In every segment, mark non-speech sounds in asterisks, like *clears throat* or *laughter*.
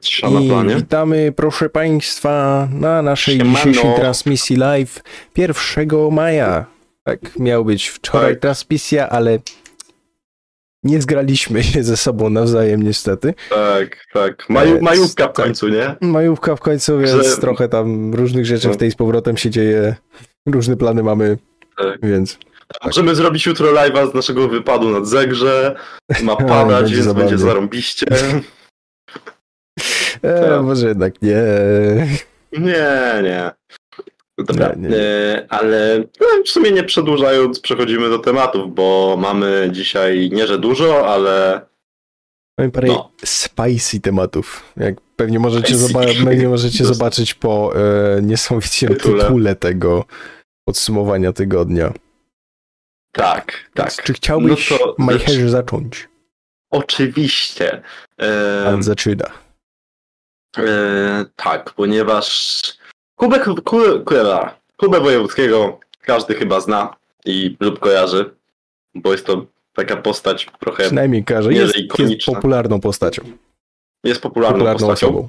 Trza na I witamy, proszę Państwa, na naszej Siemano. dzisiejszej transmisji live 1 maja. Tak, miał być wczoraj Tak. transmisja, ale nie zgraliśmy się ze sobą nawzajem niestety. Tak, tak. Maju, majówka w tak. końcu, nie? Majówka w końcu, więc Że- trochę tam różnych rzeczy No. w tej z powrotem się dzieje. Różne plany mamy, Tak. więc Możemy zrobić jutro live'a z naszego wypadu nad Zegrze. Ma *laughs* padać, więc będzie zarąbiście. E, może jednak nie. Nie, nie. Dobra, Nie, nie. E, ale no, w sumie nie przedłużając, przechodzimy do tematów, bo mamy dzisiaj nie, że dużo, ale Mamy parę No. spicy tematów. Jak pewnie możecie, zoba- pewnie możecie *laughs* zobaczyć po e, niesamowicie Tytule. tytule. tego podsumowania tygodnia. tak, tak. Czy chciałbyś, No to Majcherze, zacząć? Oczywiście. E, Pan zaczyna. E, tak, ponieważ Kubek, Ku- Kubę, Kubę Wojewódzkiego każdy chyba zna i lub kojarzy, bo jest to taka postać trochę, Przynajmniej nie, Jest, jest popularną postacią. jest popularną, Popularną postacią. osobą.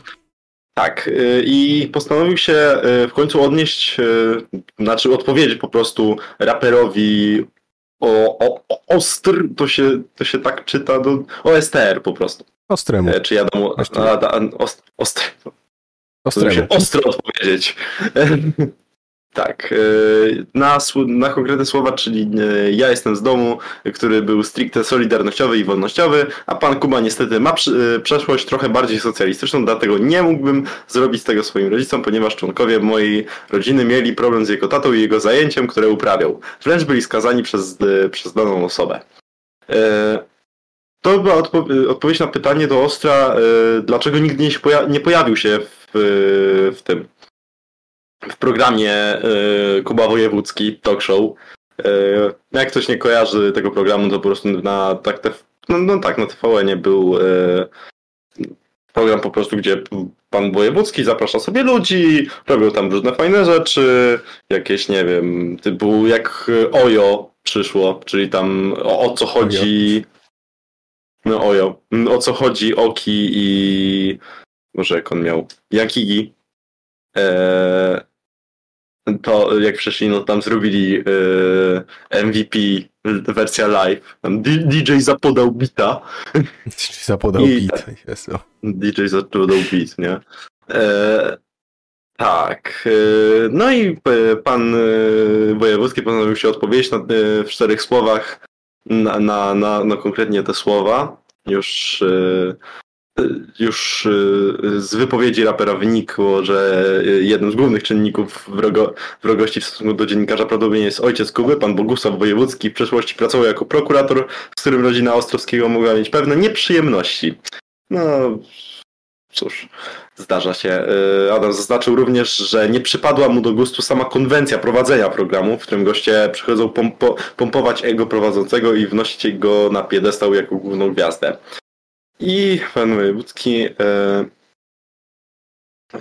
Tak, y, i postanowił się y, w końcu odnieść, znaczy odpowiedzieć po prostu raperowi o, o, o ostr, to się, to się tak czyta, do, OSTR po prostu. Ostremu. E, Czy ja dam a, ost, się Ostremu. ostro odpowiedzieć. *laughs* tak. e, Na, na konkretne słowa, czyli e, ja jestem z domu, który był stricte solidarnościowy i wolnościowy, a pan Kuba niestety ma przeszłość trochę bardziej socjalistyczną, dlatego nie mógłbym zrobić tego swoim rodzicom, ponieważ członkowie mojej rodziny mieli problem z jego tatą i jego zajęciem, które uprawiał. Wręcz byli skazani przez, przez daną osobę. E, To była odpo- odpowiedź na pytanie do Ostra, e, dlaczego nigdy nie, poja- nie pojawił się w, w tym w programie e, Kuba Wojewódzki Talk Show. E, Jak ktoś nie kojarzy tego programu, to po prostu na tak te, no, no tak, na TVN był e, program po prostu, gdzie pan Wojewódzki zaprasza sobie ludzi, robią tam różne fajne rzeczy, jakieś, nie wiem, typu jak Ojo przyszło, czyli tam o, o co chodzi... No Ojo. O co chodzi Oki i... Może jak on miał... Jakigi. Eee, to jak przyszli, no tam zrobili eee, MVP wersja live. DJ zapodał bita. Zapodał I- beat. Jest, o. DJ zapodał beat, nie? Eee, tak. eee, no i e, pan e, Wojewódzki postanowił się odpowiedzieć na, e, w czterech słowach na, na, na, na konkretnie te słowa. Już, e, już e, z wypowiedzi rapera wynikło, że e, jednym z głównych czynników wrogo, wrogości w stosunku do dziennikarza prawdopodobnie jest ojciec Kuby, pan Bogusław Wojewódzki. W przeszłości pracował jako prokurator, z którym rodzina Ostrowskiego mogła mieć pewne nieprzyjemności. No, cóż, zdarza się. Yy, Adam zaznaczył również, że nie przypadła mu do gustu sama konwencja prowadzenia programu, w którym goście przychodzą pompo, pompować ego prowadzącego i wnosić go na piedestał jako główną gwiazdę. I pan Wojewódzki yy,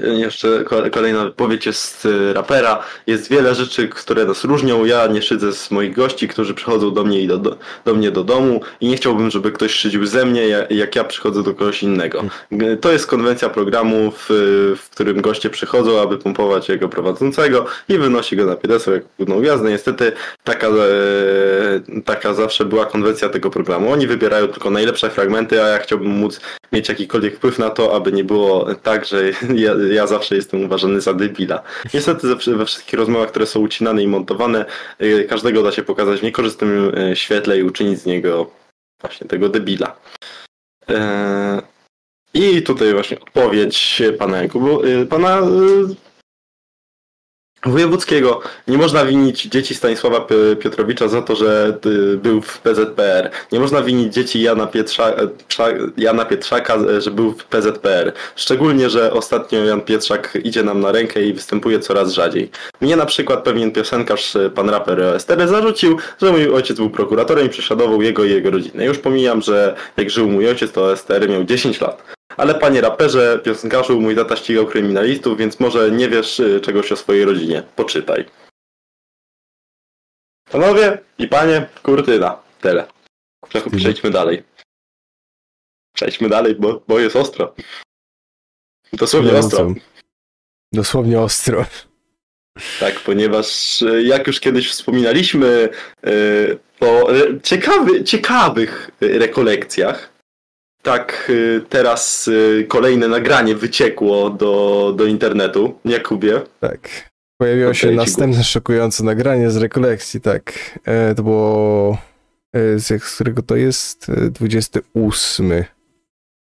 jeszcze ko- kolejna wypowiedź jest y, rapera. Jest wiele rzeczy, które nas różnią. Ja nie szydzę z moich gości, którzy przychodzą do mnie i do, do, do mnie do domu i nie chciałbym, żeby ktoś szydził ze mnie, ja- jak ja przychodzę do kogoś innego. G- To jest konwencja programu, w, w którym goście przychodzą, aby pompować jego prowadzącego i wynosi go na piedestał jako główną gwiazdę. Niestety taka, e, taka zawsze była konwencja tego programu. Oni wybierają tylko najlepsze fragmenty, a ja chciałbym móc mieć jakikolwiek wpływ na to, aby nie było tak, że *laughs* ja, ja zawsze jestem uważany za debila. Niestety we wszystkich rozmowach, które są ucinane i montowane, y, każdego da się pokazać w niekorzystnym y, świetle i uczynić z niego właśnie tego debila. Eee, I tutaj właśnie odpowiedź pana Jakubu, y, pana Wojewódzkiego. Nie można winić dzieci Stanisława Pi- Piotrowicza za to, że y, był w PZPR. Nie można winić dzieci Jana, Pietrza, e, Jana Pietrzaka, e, że był w PZPR. Szczególnie, że ostatnio Jan Pietrzak idzie nam na rękę i występuje coraz rzadziej. Mnie na przykład pewien piosenkarz, e, pan raper Estery, zarzucił, że mój ojciec był prokuratorem i prześladował jego i jego rodzinę. Już pomijam, że jak żył mój ojciec, to Estery miał 10 lat. Ale panie raperze, piosenkarzu, mój tata ścigał kryminalistów, więc może nie wiesz y, czegoś o swojej rodzinie. Poczytaj. Panowie i panie, kurtyna. Tyle. Prze- Przejdźmy dalej. Przejdźmy dalej, bo, bo jest ostro. Dosłownie ostro. Dosłownie ostro. Tak, ponieważ e, jak już kiedyś wspominaliśmy e, o ciekawy, ciekawych rekolekcjach, tak e, teraz kolejne nagranie wyciekło do, do internetu. Jakubie? Tak. Pojawiło okay, się następne szokujące nagranie z rekolekcji, tak. To było z którego to jest 28.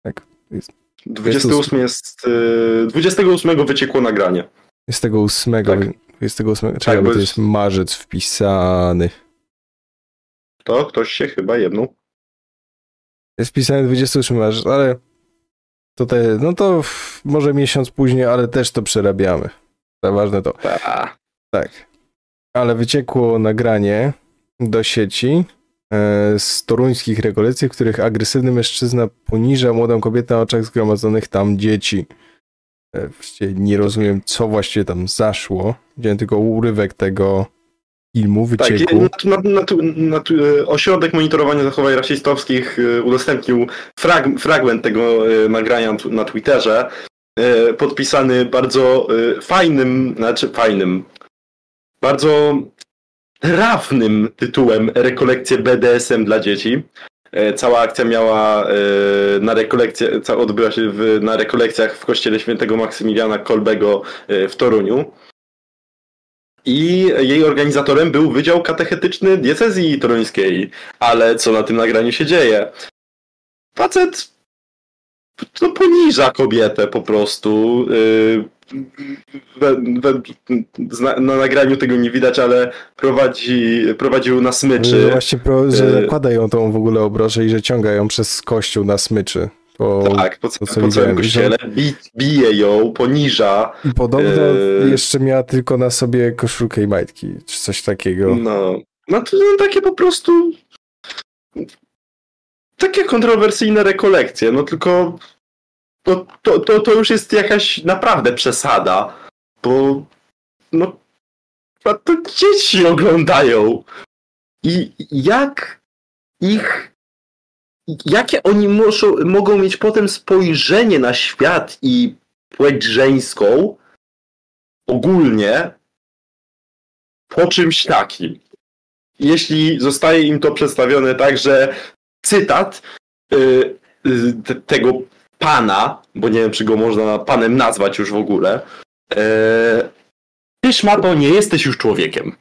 Tak. Jest 28 jest. 28 wyciekło nagranie. 28. Tak. 28. Czekaj, tak, bo to jest marzec wpisany. To ktoś się chyba jedną. Jest wpisany 28 marzec, ale to te, no to może miesiąc później, ale też to przerabiamy. Ważne to. Ta. Tak. Ale wyciekło nagranie do sieci e, z toruńskich rekolekcji, w których agresywny mężczyzna poniża młodą kobietę na oczach zgromadzonych tam dzieci. E, nie rozumiem, co właściwie tam zaszło. Widziałem tylko urywek tego filmu, wycieku. Tak, na, e, ośrodek monitorowania zachowań rasistowskich e, udostępnił frag, fragment tego nagrania na Twitterze, podpisany bardzo fajnym, znaczy fajnym, bardzo trafnym tytułem Rekolekcje BDSM dla dzieci. E, cała akcja miała e, na rekolekcje, odbyła się w, na rekolekcjach w kościele świętego Maksymiliana Kolbego e, w Toruniu. I jej organizatorem był Wydział Katechetyczny Diecezji Toruńskiej. Ale co na tym nagraniu się dzieje? Facet to poniża kobietę po prostu we, we, na nagraniu tego nie widać, ale prowadzi, prowadził na smyczy. No właśnie, pro, że e, zakłada ją tą w ogóle obrożę i że ciąga ją przez kościół na smyczy. Po, tak, po, po całym kościele. Bi, bije ją, poniża. I podobno e... jeszcze miała tylko na sobie koszulkę i majtki, czy coś takiego. No, no to no, takie po prostu takie kontrowersyjne rekolekcje, no tylko to, to, to, to już jest jakaś naprawdę przesada, bo no to dzieci oglądają i jak ich jakie oni muszą, mogą mieć potem spojrzenie na świat i płeć żeńską ogólnie po czymś takim. Jeśli zostaje im to przedstawione tak, że cytat y, y, tego pana, bo nie wiem, czy go można panem nazwać już w ogóle, e, ty szmato, nie jesteś już człowiekiem.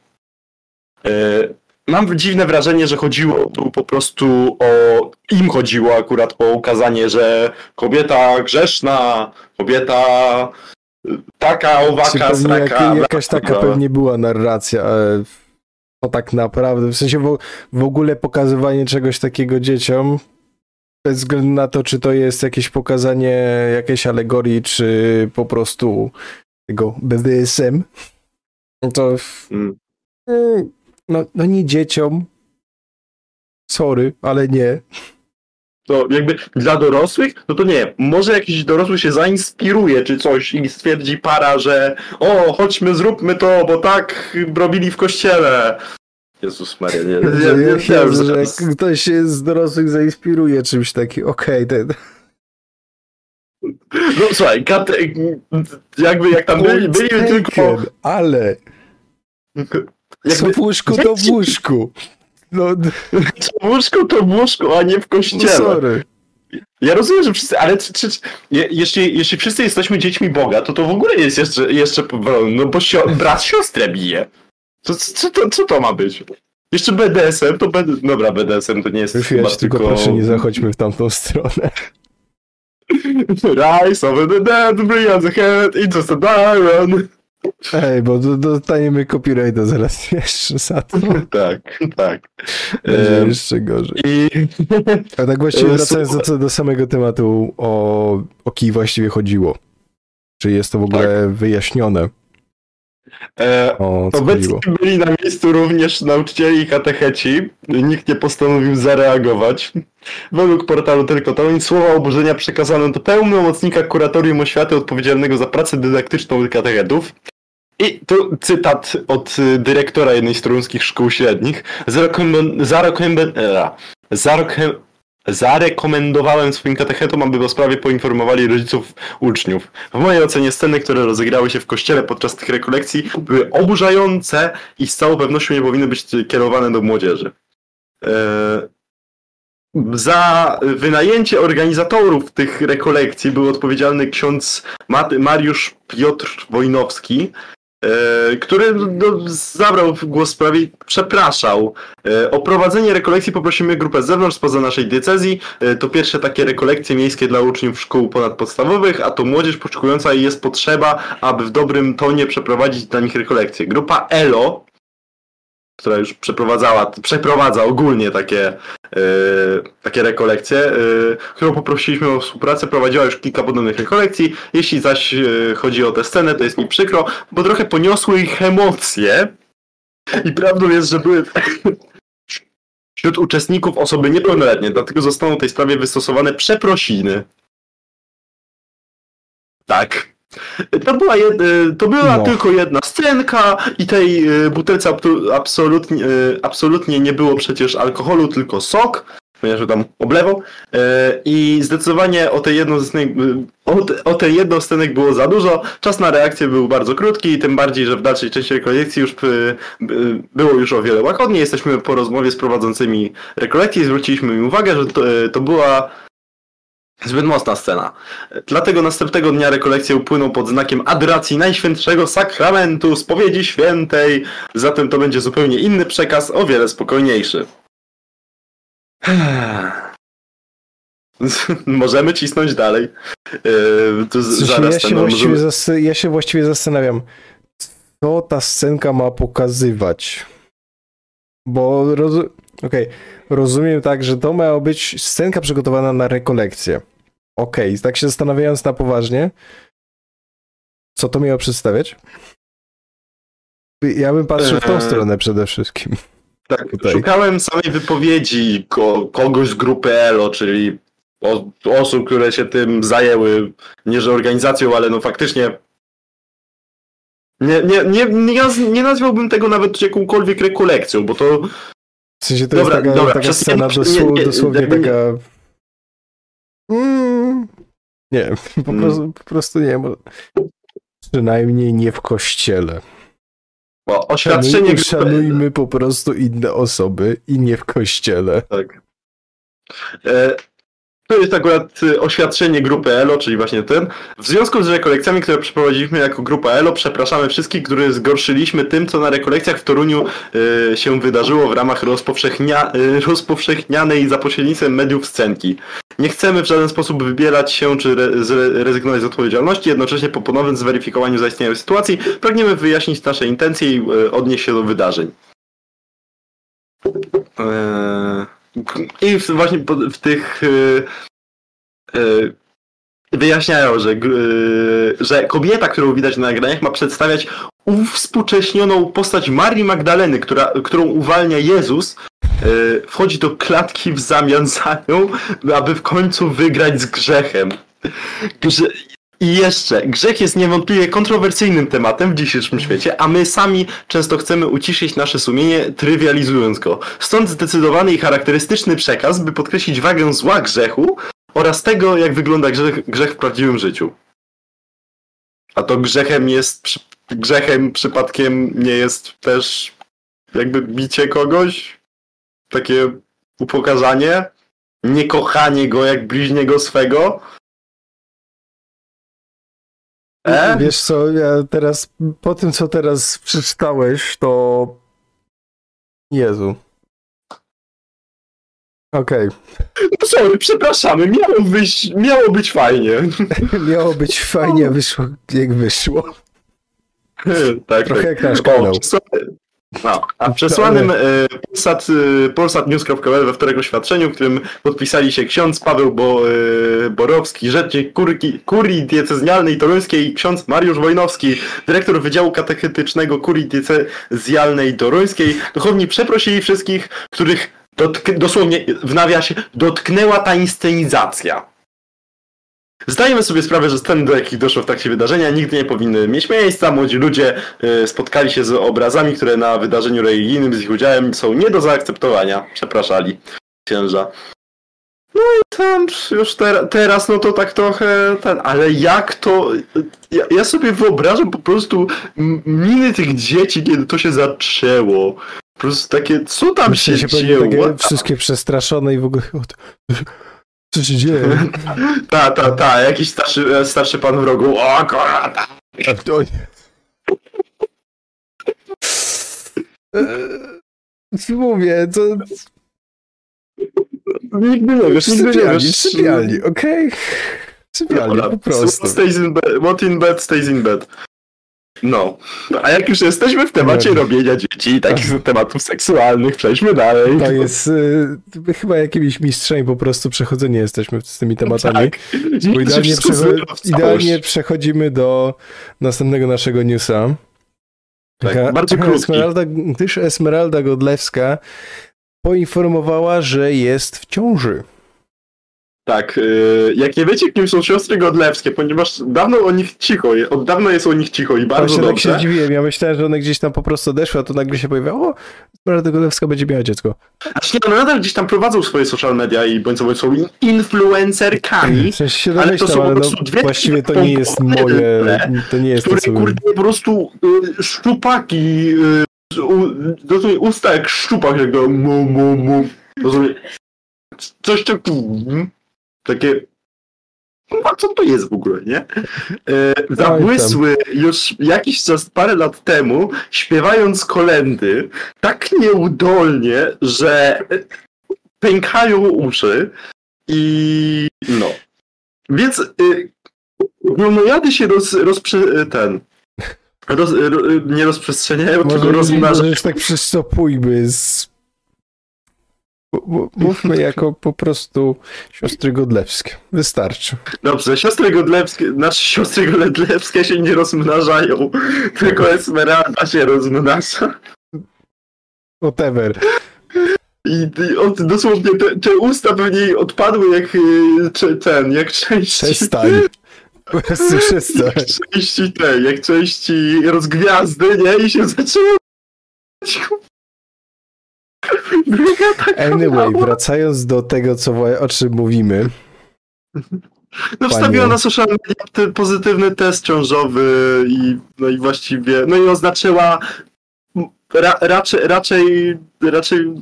E, mam dziwne wrażenie, że chodziło tu po prostu o. Im chodziło akurat o ukazanie, że kobieta grzeszna, kobieta taka, owaka, sraka. Jak, jakaś taka pewnie była narracja. Ale to tak naprawdę, w sensie w, w ogóle pokazywanie czegoś takiego dzieciom bez względu na to, czy to jest jakieś pokazanie jakiejś alegorii, czy po prostu tego BDSM, to mm. No, no nie dzieciom. Sorry, ale nie. To jakby dla dorosłych, no to nie. Może jakiś dorosły się zainspiruje czy coś i stwierdzi para, że o, chodźmy, zróbmy to, bo tak robili w kościele. Jezus Maria, nie. nie, nie, nie, nie że ktoś się z dorosłych zainspiruje czymś takim, okej, okay, ten... No słuchaj, kat... jakby jak tam byli, byli tylko... Ale... *laughs* Jakby... Co w łóżku, to w łóżku. No... Co w łóżku, to w łóżku, a nie w kościele. No sorry. Ja rozumiem, że wszyscy, ale czy, czy, jeśli, jeśli wszyscy jesteśmy dziećmi Boga, to to w ogóle jest jeszcze, jeszcze no bo sio, brat siostrę bije. Co, co, to, co to ma być? Jeszcze BDSM, to BD... Dobra, BDSM to nie jest Już chyba tylko... proszę nie zachodźmy w tamtą stronę. *laughs* Rise of the dead, bring us ahead, into the iron. Ej, bo dostaniemy copyrighta zaraz *laughs* jeszcze za to. tak, tak. Będzie um, jeszcze gorzej. I... A tak właściwie *laughs* wracając do, do samego tematu, o, o kij właściwie chodziło. Czy jest to w ogóle tak. wyjaśnione? E, obecni byli na miejscu również nauczycieli i katecheci. Nikt nie postanowił zareagować. Według portalu Tylko to słowa oburzenia przekazano do pełnomocnika kuratorium oświaty odpowiedzialnego za pracę dydaktyczną katechetów. I tu cytat od dyrektora jednej z toruńskich szkół średnich. Rokiem, zarekomendowałem swoim katechetom, aby o sprawie poinformowali rodziców uczniów. W mojej ocenie sceny, które rozegrały się w kościele podczas tych rekolekcji były oburzające i z całą pewnością nie powinny być kierowane do młodzieży. Eee, za wynajęcie organizatorów tych rekolekcji był odpowiedzialny ksiądz Mariusz Piotr Wojnowski, E, który no, zabrał głos w sprawie, przepraszał. E, o prowadzenie rekolekcji poprosimy grupę z zewnątrz, spoza naszej diecezji. E, to pierwsze takie rekolekcje miejskie dla uczniów szkół ponadpodstawowych, a to młodzież poszczekująca i jest potrzeba, aby w dobrym tonie przeprowadzić dla nich rekolekcje. Grupa ELO, która już przeprowadzała, przeprowadza ogólnie takie, yy, takie rekolekcje, yy, którą poprosiliśmy o współpracę, prowadziła już kilka podobnych rekolekcji. Jeśli zaś yy, chodzi o tę scenę, to jest mi przykro, bo trochę poniosły ich emocje. I prawdą jest, że były wśród uczestników osoby niepełnoletnie, dlatego zostaną w tej sprawie wystosowane przeprosiny. Tak. To była, jed... to była no. tylko jedna scenka i tej y, butelce absolutnie, y, absolutnie nie było przecież alkoholu, tylko sok, ponieważ tam oblewał. I zdecydowanie o tej jedną scenek, o tej jedną scenek było za dużo. Czas na reakcję był bardzo krótki, tym bardziej, że w dalszej części rekolekcji już było już o wiele łagodniej. Jesteśmy po rozmowie z prowadzącymi rekolekcji, zwróciliśmy im uwagę, że to, to była Zbyt mocna scena. Dlatego następnego dnia rekolekcje upłyną pod znakiem adoracji Najświętszego Sakramentu, spowiedzi świętej. Zatem to będzie zupełnie inny przekaz, o wiele spokojniejszy. *laughs* Możemy cisnąć dalej. Yy, zaraz ja, się możemy... ja się właściwie zastanawiam, co ta scenka ma pokazywać. Bo roz... okej, okay. Rozumiem tak, że to miała być scenka przygotowana na rekolekcję. Okej, okay. tak się zastanawiając na poważnie, co to miało przedstawiać? Ja bym patrzył w tą eee... stronę przede wszystkim. *laughs* Tak, Tutaj. szukałem samej wypowiedzi ko kogoś z grupy ELO, czyli osób, które się tym zajęły, nie że organizacją, ale no faktycznie nie, nie, nie, nie, nie nazwałbym tego nawet jakąkolwiek rekolekcją, bo to... W sensie to dobra, jest taka, dobra, taka scena dosłownie, dosłownie taka... Mm, nie, *laughs* po, mm. prostu, po prostu nie. Bo... Przynajmniej nie w kościele. Bo oświadczenie... Szanujmy po prostu inne osoby i nie w kościele. Tak. To jest akurat y, oświadczenie grupy ELO, czyli właśnie ten. W związku z rekolekcjami, które przeprowadziliśmy jako grupa ELO, przepraszamy wszystkich, których zgorszyliśmy tym, co na rekolekcjach w Toruniu y, się wydarzyło w ramach rozpowszechnia, y, *laughs* rozpowszechnianej za pośrednictwem mediów scenki. Nie chcemy w żaden sposób wybierać się czy re, rezygnować z odpowiedzialności, jednocześnie po ponownym zweryfikowaniu zaistniałej sytuacji pragniemy wyjaśnić nasze intencje i y, odnieść się do wydarzeń. Eee... I właśnie w tych y, y, wyjaśniają, że, y, że kobieta, którą widać na nagraniach, ma przedstawiać uwspółcześnioną postać Marii Magdaleny, która, którą uwalnia Jezus, wchodzi do klatki w zamian za nią, aby w końcu wygrać z grzechem. I jeszcze, grzech jest niewątpliwie kontrowersyjnym tematem w dzisiejszym świecie, a my sami często chcemy uciszyć nasze sumienie, trywializując go. Stąd zdecydowany i charakterystyczny przekaz, by podkreślić wagę zła grzechu oraz tego, jak wygląda grzech, grzech w prawdziwym życiu. A to grzechem jest, grzechem przypadkiem nie jest też jakby bicie kogoś? Takie upokarzanie? Niekochanie go jak bliźniego swego? E? Wiesz co, ja teraz, po tym co teraz przeczytałeś, to... Jezu. Okej. Okay. No sorry, przepraszamy, miało być, miało być fajnie. *laughs* miało być fajnie, a wyszło jak wyszło. tak, Trochę tak. kanał. No, a w przesłanym e, Polsat, e, polsatnews.pl we wtorek oświadczeniu, w którym podpisali się ksiądz Paweł Bo, e, Borowski, rzecznik kurii, kurii diecezjalnej toruńskiej, ksiądz Mariusz Wojnowski, dyrektor Wydziału Katechetycznego Kurii Diecezjalnej Toruńskiej. Duchowni przeprosili wszystkich, których dosłownie w nawiasie dotknęła ta inscenizacja. Zdajemy sobie sprawę, że sceny, do jakich doszło w trakcie wydarzenia, nigdy nie powinny mieć miejsca. Młodzi ludzie y, spotkali się z obrazami, które na wydarzeniu religijnym z ich udziałem są nie do zaakceptowania. Przepraszali księża. No i tam już ter teraz, no to tak trochę ten, ale jak to. Ja, ja sobie wyobrażam po prostu miny tych dzieci, kiedy to się zaczęło. Po prostu takie, co tam Myślę, się, się dzieje? Wszystkie przestraszone i w ogóle. Co się dzieje? *laughs* ta, ta, ta, jakiś starszy, starszy pan w rogu. O, korata! To nie. Co mówię, to... Nigdy nie wiesz, nigdy nie wiesz. Sypialni, okej? Okay? Sypialni, po prostu. Stays in bed, what in bed, stays in bed. No, a jak już jesteśmy w temacie robienia dzieci i takich tak. tematów seksualnych, przejdźmy dalej. To jest y, chyba jakimiś mistrzami po prostu przechodzenie jesteśmy z tymi tematami. Tak. Bo idealnie, idealnie przechodzimy do następnego naszego newsa. Tak, Taka bardzo *clears throat* krótki. Esmeralda, gdyż Esmeralda Godlewska poinformowała, że jest w ciąży. Tak, yy, jak nie wiecie, kim są siostry Godlewskie, ponieważ dawno o nich cicho, od dawna jest o nich cicho i bardzo Właśnie dobrze. tak się zdziwiłem, ja myślałem, że one gdzieś tam po prostu odeszły, a to nagle się pojawiało, o, Esmeralda Godlewska będzie miała dziecko. Znaczy nie, one nadal gdzieś tam prowadzą swoje social media i bądź sobie są influencerkami, w sensie się ale to są ale po prostu no, dwie właściwie to nie jest moje, to nie jest które, to, kurde, po prostu y, szczupaki, y, u, usta jak szczupak, jak go mu, mu, mu. Coś takiego takie a co to jest w ogóle, nie? E, zabłysły już jakiś czas, parę lat temu, śpiewając kolendy tak nieudolnie, że pękają uszy i no. Więc y, gromojady się roz, rozprze... ten... Roz, ro, nie rozprzestrzeniają, Może tylko rozmnażają. Tak przystopujmy z Mówmy jako po prostu siostry Godlewskie. Wystarczy. Dobrze, siostry Godlewskie, nasze siostry Godlewskie się nie rozmnażają, tylko Esmeralda się rozmnaża. Whatever. I, i od, dosłownie te, te, usta pewnie odpadły jak y, ten, jak części... Przestań. Przestań. Jak części te, jak części rozgwiazdy, nie? I się zaczęło Anyway, wracając do tego, co, o czym mówimy. No wstawiła na social media pozytywny test ciążowy i, no i właściwie, no i oznaczyła ra, raczej, raczej, raczej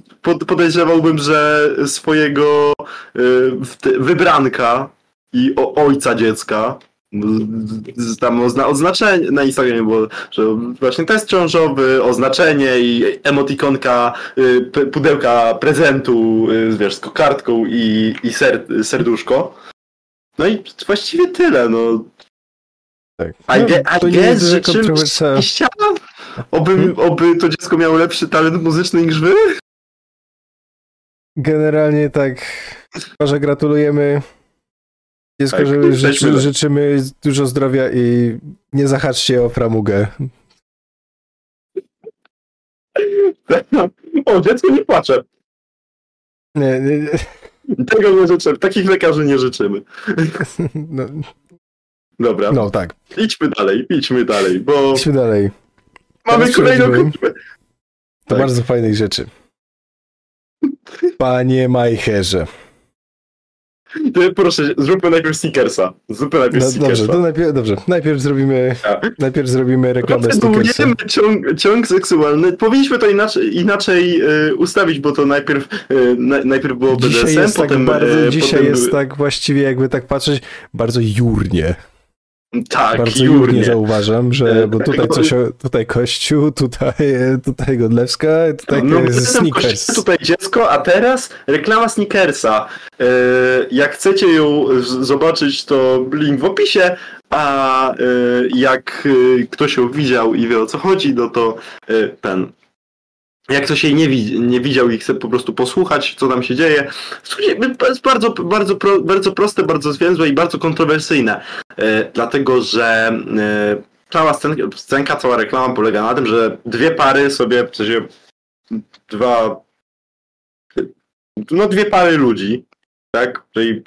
podejrzewałbym, że swojego y, wybranka i ojca dziecka tam ozna oznaczenie na Instagramie było, że właśnie test ciążowy, oznaczenie i emotikonka y, pudełka prezentu, y, wiesz, z kokardką i, i ser serduszko. No i właściwie tyle, no. Tak. A no, I, guess, że czymś Oby, hmm? oby to dziecko miało lepszy talent muzyczny niż wy? Generalnie tak. Może gratulujemy Dziecko, tak, że życzy, życzymy dużo zdrowia i nie zahaczcie o framugę. *laughs* O, dziecko nie płacze. Nie, nie, nie. Tego nie życzymy. Takich lekarzy nie życzymy. *laughs* No. Dobra. No tak. Idźmy dalej, idźmy dalej, bo... Idźmy dalej. Mamy kolejną kupę. To tak. bardzo fajnych rzeczy. Panie Majcherze. Proszę, zróbmy najpierw Snickersa. Zróbmy najpierw no, Snickersa. Dobrze, to najpierw, dobrze. Najpierw zrobimy, ja. najpierw zrobimy reklamę Snickersa. Ciąg, ciąg seksualny. Powinniśmy to inaczej, inaczej y, ustawić, bo to najpierw, y, na, najpierw było BDSM, dzisiaj jest tak potem... Tak bardzo, y, dzisiaj potem jest tak właściwie, jakby tak patrzeć, bardzo jurnie. Tak, Bardzo jurnie zauważam, że e, bo tutaj coś, tutaj Kościół, tutaj, tutaj Godlewska, tutaj no, no Snickers. Tutaj dziecko, a teraz reklama Snickersa. E, jak chcecie ją zobaczyć, to link w opisie, a e, jak ktoś ją widział i wie o co chodzi, no to ten jak ktoś jej nie, widzi, nie widział i chce po prostu posłuchać, co tam się dzieje, to jest bardzo, bardzo, bardzo proste, bardzo zwięzłe i bardzo kontrowersyjne. E, dlatego, że e, cała scenka, scenka, cała reklama polega na tym, że dwie pary sobie, w sensie dwa, no dwie pary ludzi, tak, czyli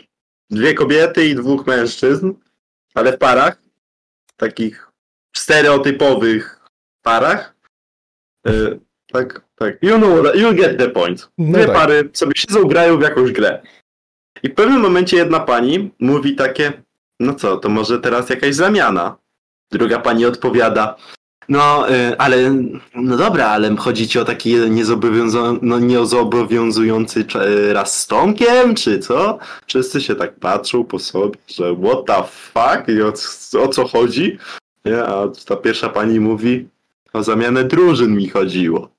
dwie kobiety i dwóch mężczyzn, ale w parach, takich stereotypowych parach, e, tak, tak. You know, you get the point. No Dwie no tak. pary sobie siedzą, grają w jakąś grę. I w pewnym momencie jedna pani mówi takie, no co, to może teraz jakaś zamiana. Druga pani odpowiada, no, y, ale, no dobra, ale chodzi ci o taki niezobowiązu- no, niezobowiązujący cz- raz z Tomkiem, czy co? Wszyscy się tak patrzą po sobie, że what the fuck i o, o co chodzi? Nie, a ta pierwsza pani mówi, o zamianę drużyn mi chodziło.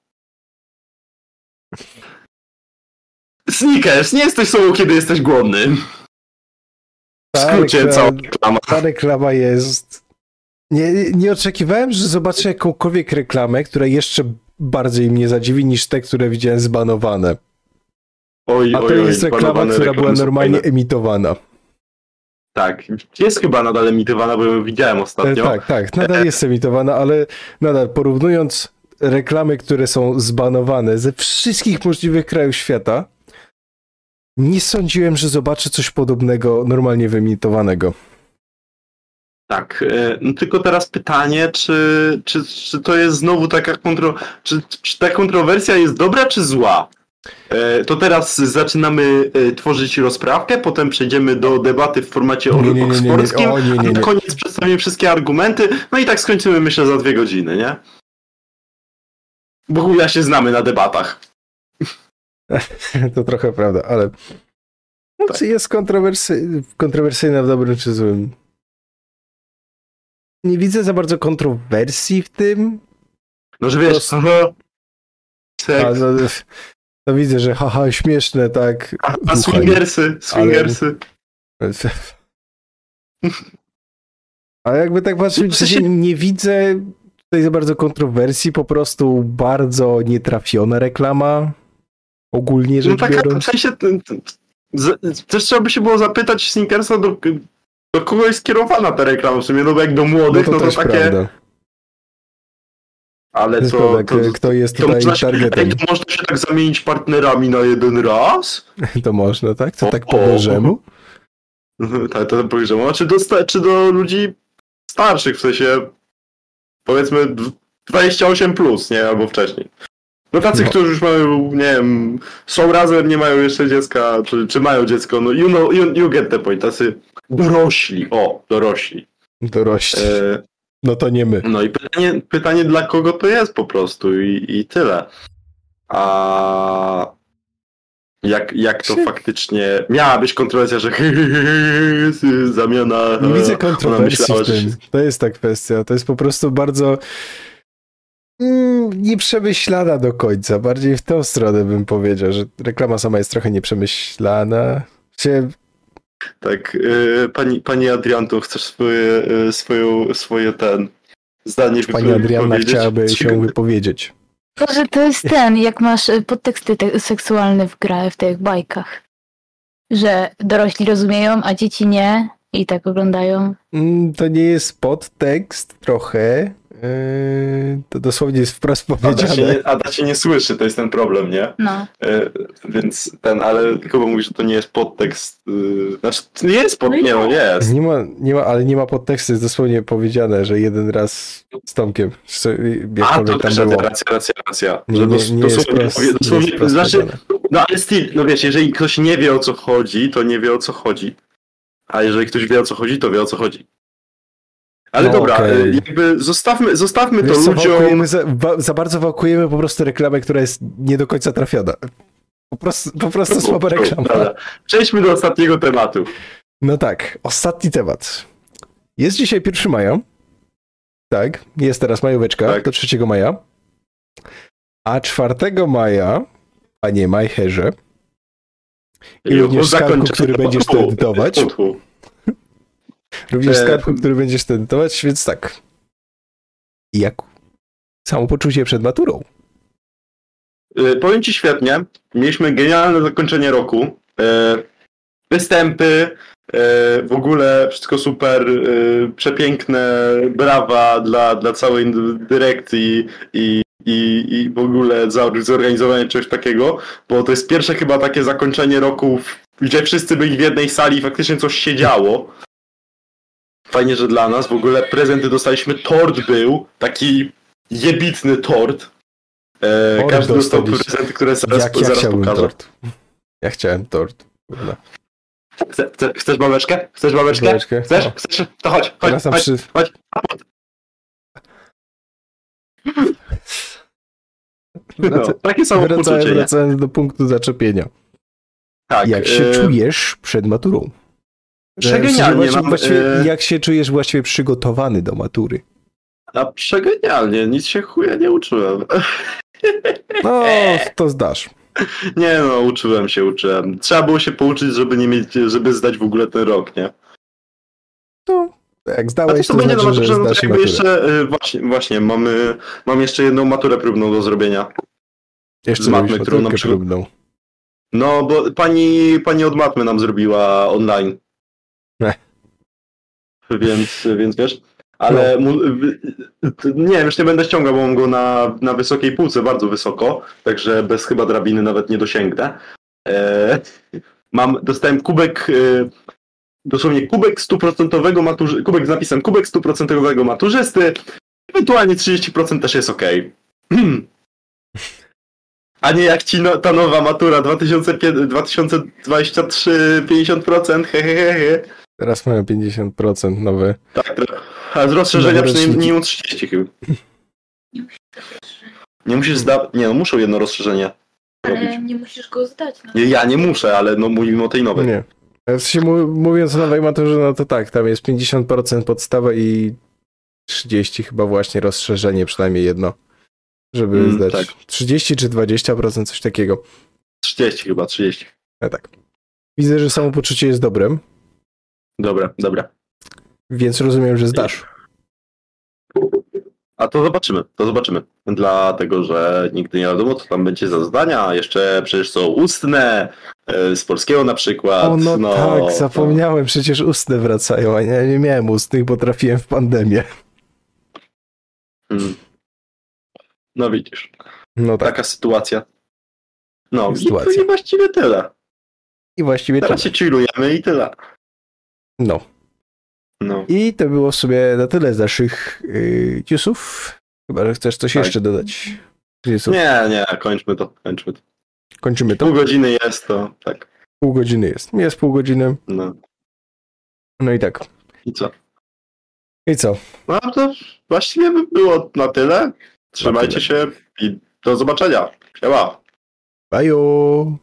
Snickers, nie jesteś sobą, kiedy jesteś głodny. W skrócie, cała reklama. Ta reklama jest. Nie, nie oczekiwałem, że zobaczę jakąkolwiek reklamę, która jeszcze bardziej mnie zadziwi niż te, które widziałem zbanowane. Oj, A to oj, oj, jest reklama, banowane która była normalnie fajne. emitowana. Tak, jest chyba nadal emitowana, bo ją widziałem E, ostatnio. tak, tak, nadal jest emitowana, ale nadal porównując reklamy, które są zbanowane ze wszystkich możliwych krajów świata, nie sądziłem, że zobaczę coś podobnego normalnie wyemitowanego. Tak, e, no tylko teraz pytanie, czy, czy, czy to jest znowu taka kontro... Czy, czy ta kontrowersja jest dobra, czy zła? E, To teraz zaczynamy e, tworzyć rozprawkę, potem przejdziemy do debaty w formacie Nie, nie, nie, nie, nie. oksfordzkim, O, nie, nie, a na nie. koniec przedstawimy wszystkie argumenty, no i tak skończymy myślę za dwie godziny, nie? Bo ja się znamy na debatach. *laughs* To trochę prawda, ale no, Tak. czy jest kontrowersy... kontrowersyjna w dobrym czy złym? Nie widzę za bardzo kontrowersji w tym. No że wiesz, To- aha, A, no, no widzę, że haha, śmieszne, tak. a, a swingersy, swingersy. Ale *laughs* jakby tak patrzeć, W sensie- nie widzę tutaj za bardzo kontrowersji, po prostu bardzo nietrafiona reklama. Ogólnie No rzecz taka, w biorąc. sensie, t- z- też trzeba by się było zapytać Snickersa, do, do kogo jest kierowana ta reklama, w sumie, no bo jak do No młodych, to no to, takie, prawda. ale To to, to, kto jest to, tutaj się, targetem. ej, to można się tak zamienić partnerami na jeden raz? *laughs* To można, tak? To O, tak po bożemu? *laughs* tak, to powiedziałem, czy do, czy do ludzi starszych, w sensie, powiedzmy, dw- 28 plus, nie, albo wcześniej. No tacy, No. którzy już mają, nie wiem, są razem, nie mają jeszcze dziecka, czy, czy mają dziecko, no you know, you, you get the point, tacy dorośli, o, dorośli. Dorośli. E, No to nie my. no i pytanie, pytanie dla kogo to jest po prostu i, i tyle. A jak, jak to faktycznie miała być kontrowersja, że zamiana. Nie widzę ona kontrowersji myślała, w tym. To jest ta kwestia. To jest po prostu bardzo mm, nieprzemyślana do końca. Bardziej w tą stronę bym powiedział, że reklama sama jest trochę nieprzemyślana. Się, Tak, y, pani, pani Adrianto, chcesz swoje, y, swoją, swoje ten zdanie pani wypowiedzieć? chciałaby się wypowiedzieć. Może to jest ten, jak masz e, podteksty te seksualne w grach, w tych bajkach. Że dorośli rozumieją, a dzieci nie i tak oglądają. Mm, To nie jest podtekst trochę. Yy, To dosłownie jest wprost Ada się, powiedziane. nie, Ada się nie słyszy, to jest ten problem, nie? No. Y, Więc ten, ale Kuba mówi, że to nie jest podtekst. y, Znaczy, to nie jest pod... No Nie, no nie jest. Nie ma, nie ma, ale nie ma podtekstu, jest dosłownie powiedziane, że jeden raz z Tomkiem, A, to tam było. racja, racja, racja, Że nie, dos- nie jest dosłownie, wprost, powie- nie jest dosłownie, znaczy, powiedziane. no ale still, no wiesz, jeżeli ktoś nie wie o co chodzi, to nie wie o co chodzi. A jeżeli ktoś wie o co chodzi, to wie o co chodzi. Ale No, dobra, okej. y, jakby zostawmy, zostawmy Wiesz to co, ludziom. za, za bardzo wałkujemy po prostu reklamę, która jest nie do końca trafiona. Po prostu, po prostu słaba reklama. Dobra. Przejdźmy do ostatniego tematu. No tak, ostatni temat. Jest dzisiaj 1 maja. Tak, jest teraz majóweczka Tak. do 3 maja. A 4 maja, panie Majcherze, I również skarbu, który będziesz Tfu, edytować. Również E, skarbku, który będziesz tentować, więc tak. Jak samopoczucie przed maturą? Y, Powiem ci świetnie. Mieliśmy genialne zakończenie roku. E, Występy, e, w ogóle wszystko super, e, przepiękne, brawa dla, dla całej dyrekcji i, i, i w ogóle za zorganizowanie czegoś takiego, bo to jest pierwsze chyba takie zakończenie roku, gdzie wszyscy byli w jednej sali i faktycznie coś się działo. Fajnie, że dla nas. W ogóle prezenty dostaliśmy, tort był, taki jebitny tort. E, Tort każdy dostał prezenty, które zaraz, Jak ja zaraz pokażę. tort. Ja chciałem tort. Chce, chce, chcesz babeczkę? Chcesz babeczkę? Babeczkę? Chcesz? O. Chcesz? To chodź, chodź, Teraz chodź, przy... chodź. No, takie samo Wracając, poczucie, wracając do punktu zaczepienia. Tak, Jak się e, czujesz przed maturą? Przegenialnie. Właściwie, Mam, właściwie, e, Jak się czujesz właściwie przygotowany do matury? A przegenialnie, nic się chuja nie uczyłem. *laughs* No, to zdasz. Nie no, uczyłem się, uczyłem. Trzeba było się pouczyć, żeby nie mieć, żeby zdać w ogóle ten rok, nie? No, jak to zdałeś, co to będzie na znaczy, że no to zdasz maturę. jeszcze, y, właśnie, właśnie, mamy, mam jeszcze jedną maturę próbną do zrobienia. Jeszcze z matmy, którą na maturkę przykład- próbną. No, bo pani, pani od matmy nam zrobiła online. Ech. *laughs* Więc, więc wiesz, ale No. nie wiem, już nie będę ściągał, bo mam go na, na wysokiej półce, bardzo wysoko, także bez chyba drabiny nawet nie dosięgnę. E, *laughs* mam, dostałem kubek, e, dosłownie kubek stuprocentowego maturzy, kubek z napisem kubek stuprocentowego maturzysty, ewentualnie 30% też jest ok. *clears throat* A nie jak ci no, ta nowa matura 2005 2023 50%, hehehe. Teraz mają 50% nowe. Tak, to- a z rozszerzenia przynajmniej minimum 30 chyba. Nie musisz zdawać, nie no muszą jedno rozszerzenie robić. Ale nie musisz go zdać. No. Nie, Ja nie muszę, ale no mówimy o tej nowej. Nie. W sensie, mówiąc o nowej maturze, no to tak, tam jest 50% podstawa i 30 chyba właśnie rozszerzenie, przynajmniej jedno, żeby Mm, zdać. tak. 30 czy 20%, coś takiego. 30 chyba, 30. No tak. Widzę, że samopoczucie jest dobre, Dobra, dobra. więc rozumiem, że zdasz. A to zobaczymy, to zobaczymy. Dlatego, że nigdy nie wiadomo, co tam będzie za zadania. a Jeszcze przecież są ustne, e, z polskiego na przykład. O, no, tak, zapomniałem, przecież ustne wracają, a ja nie miałem ustnych, bo trafiłem w pandemię. Mm. No widzisz, No tak. taka sytuacja. No, Sytuacja. i, i właściwie tyle. I właściwie Teraz tyle. się chillujemy i tyle. No. No. I to było w sobie na tyle z naszych yy, newsów. Chyba, że chcesz coś Tak. jeszcze dodać. Newsów. Nie, nie, kończmy to, kończmy to. Kończymy to. Pół godziny jest to, tak. Pół godziny jest. Jest pół godziny. No. No i tak. I co? I co? No to właściwie by było na tyle. Trzymajcie tyle. się i do zobaczenia. Siema. Bajo!